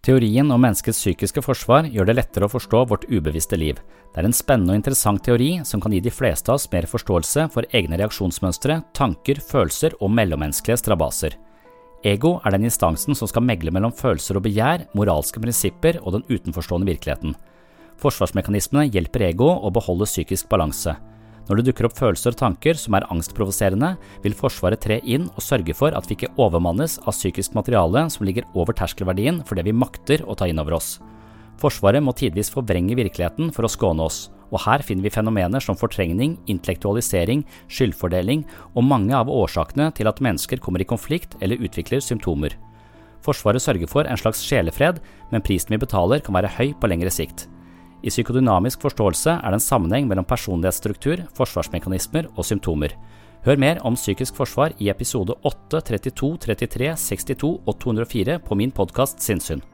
Teorien om menneskets psykiske forsvar gjør det lettere å forstå vårt ubevisste liv. Det er en spennende og interessant teori som kan gi de fleste av oss mer forståelse for egne reaksjonsmønstre, tanker, følelser og mellommenneskelige strabaser. Ego er den instansen som skal megle mellom følelser og begjær, moralske prinsipper og den utenforstående virkeligheten. Forsvarsmekanismene hjelper ego å beholde psykisk balanse. Når det dukker opp følelser og tanker som er angstprovoserende, vil Forsvaret tre inn og sørge for at vi ikke overmannes av psykisk materiale som ligger over terskelverdien for det vi makter å ta inn over oss. Forsvaret må tidvis forvrenge virkeligheten for å skåne oss, og her finner vi fenomener som fortrengning, intellektualisering, skyldfordeling og mange av årsakene til at mennesker kommer i konflikt eller utvikler symptomer. Forsvaret sørger for en slags sjelefred, men prisen vi betaler kan være høy på lengre sikt. I psykodynamisk forståelse er det en sammenheng mellom personlighetsstruktur, forsvarsmekanismer og symptomer. Hør mer om psykisk forsvar i episode 8, 32, 33, 62 og 204 på min podkast Sinnsyn.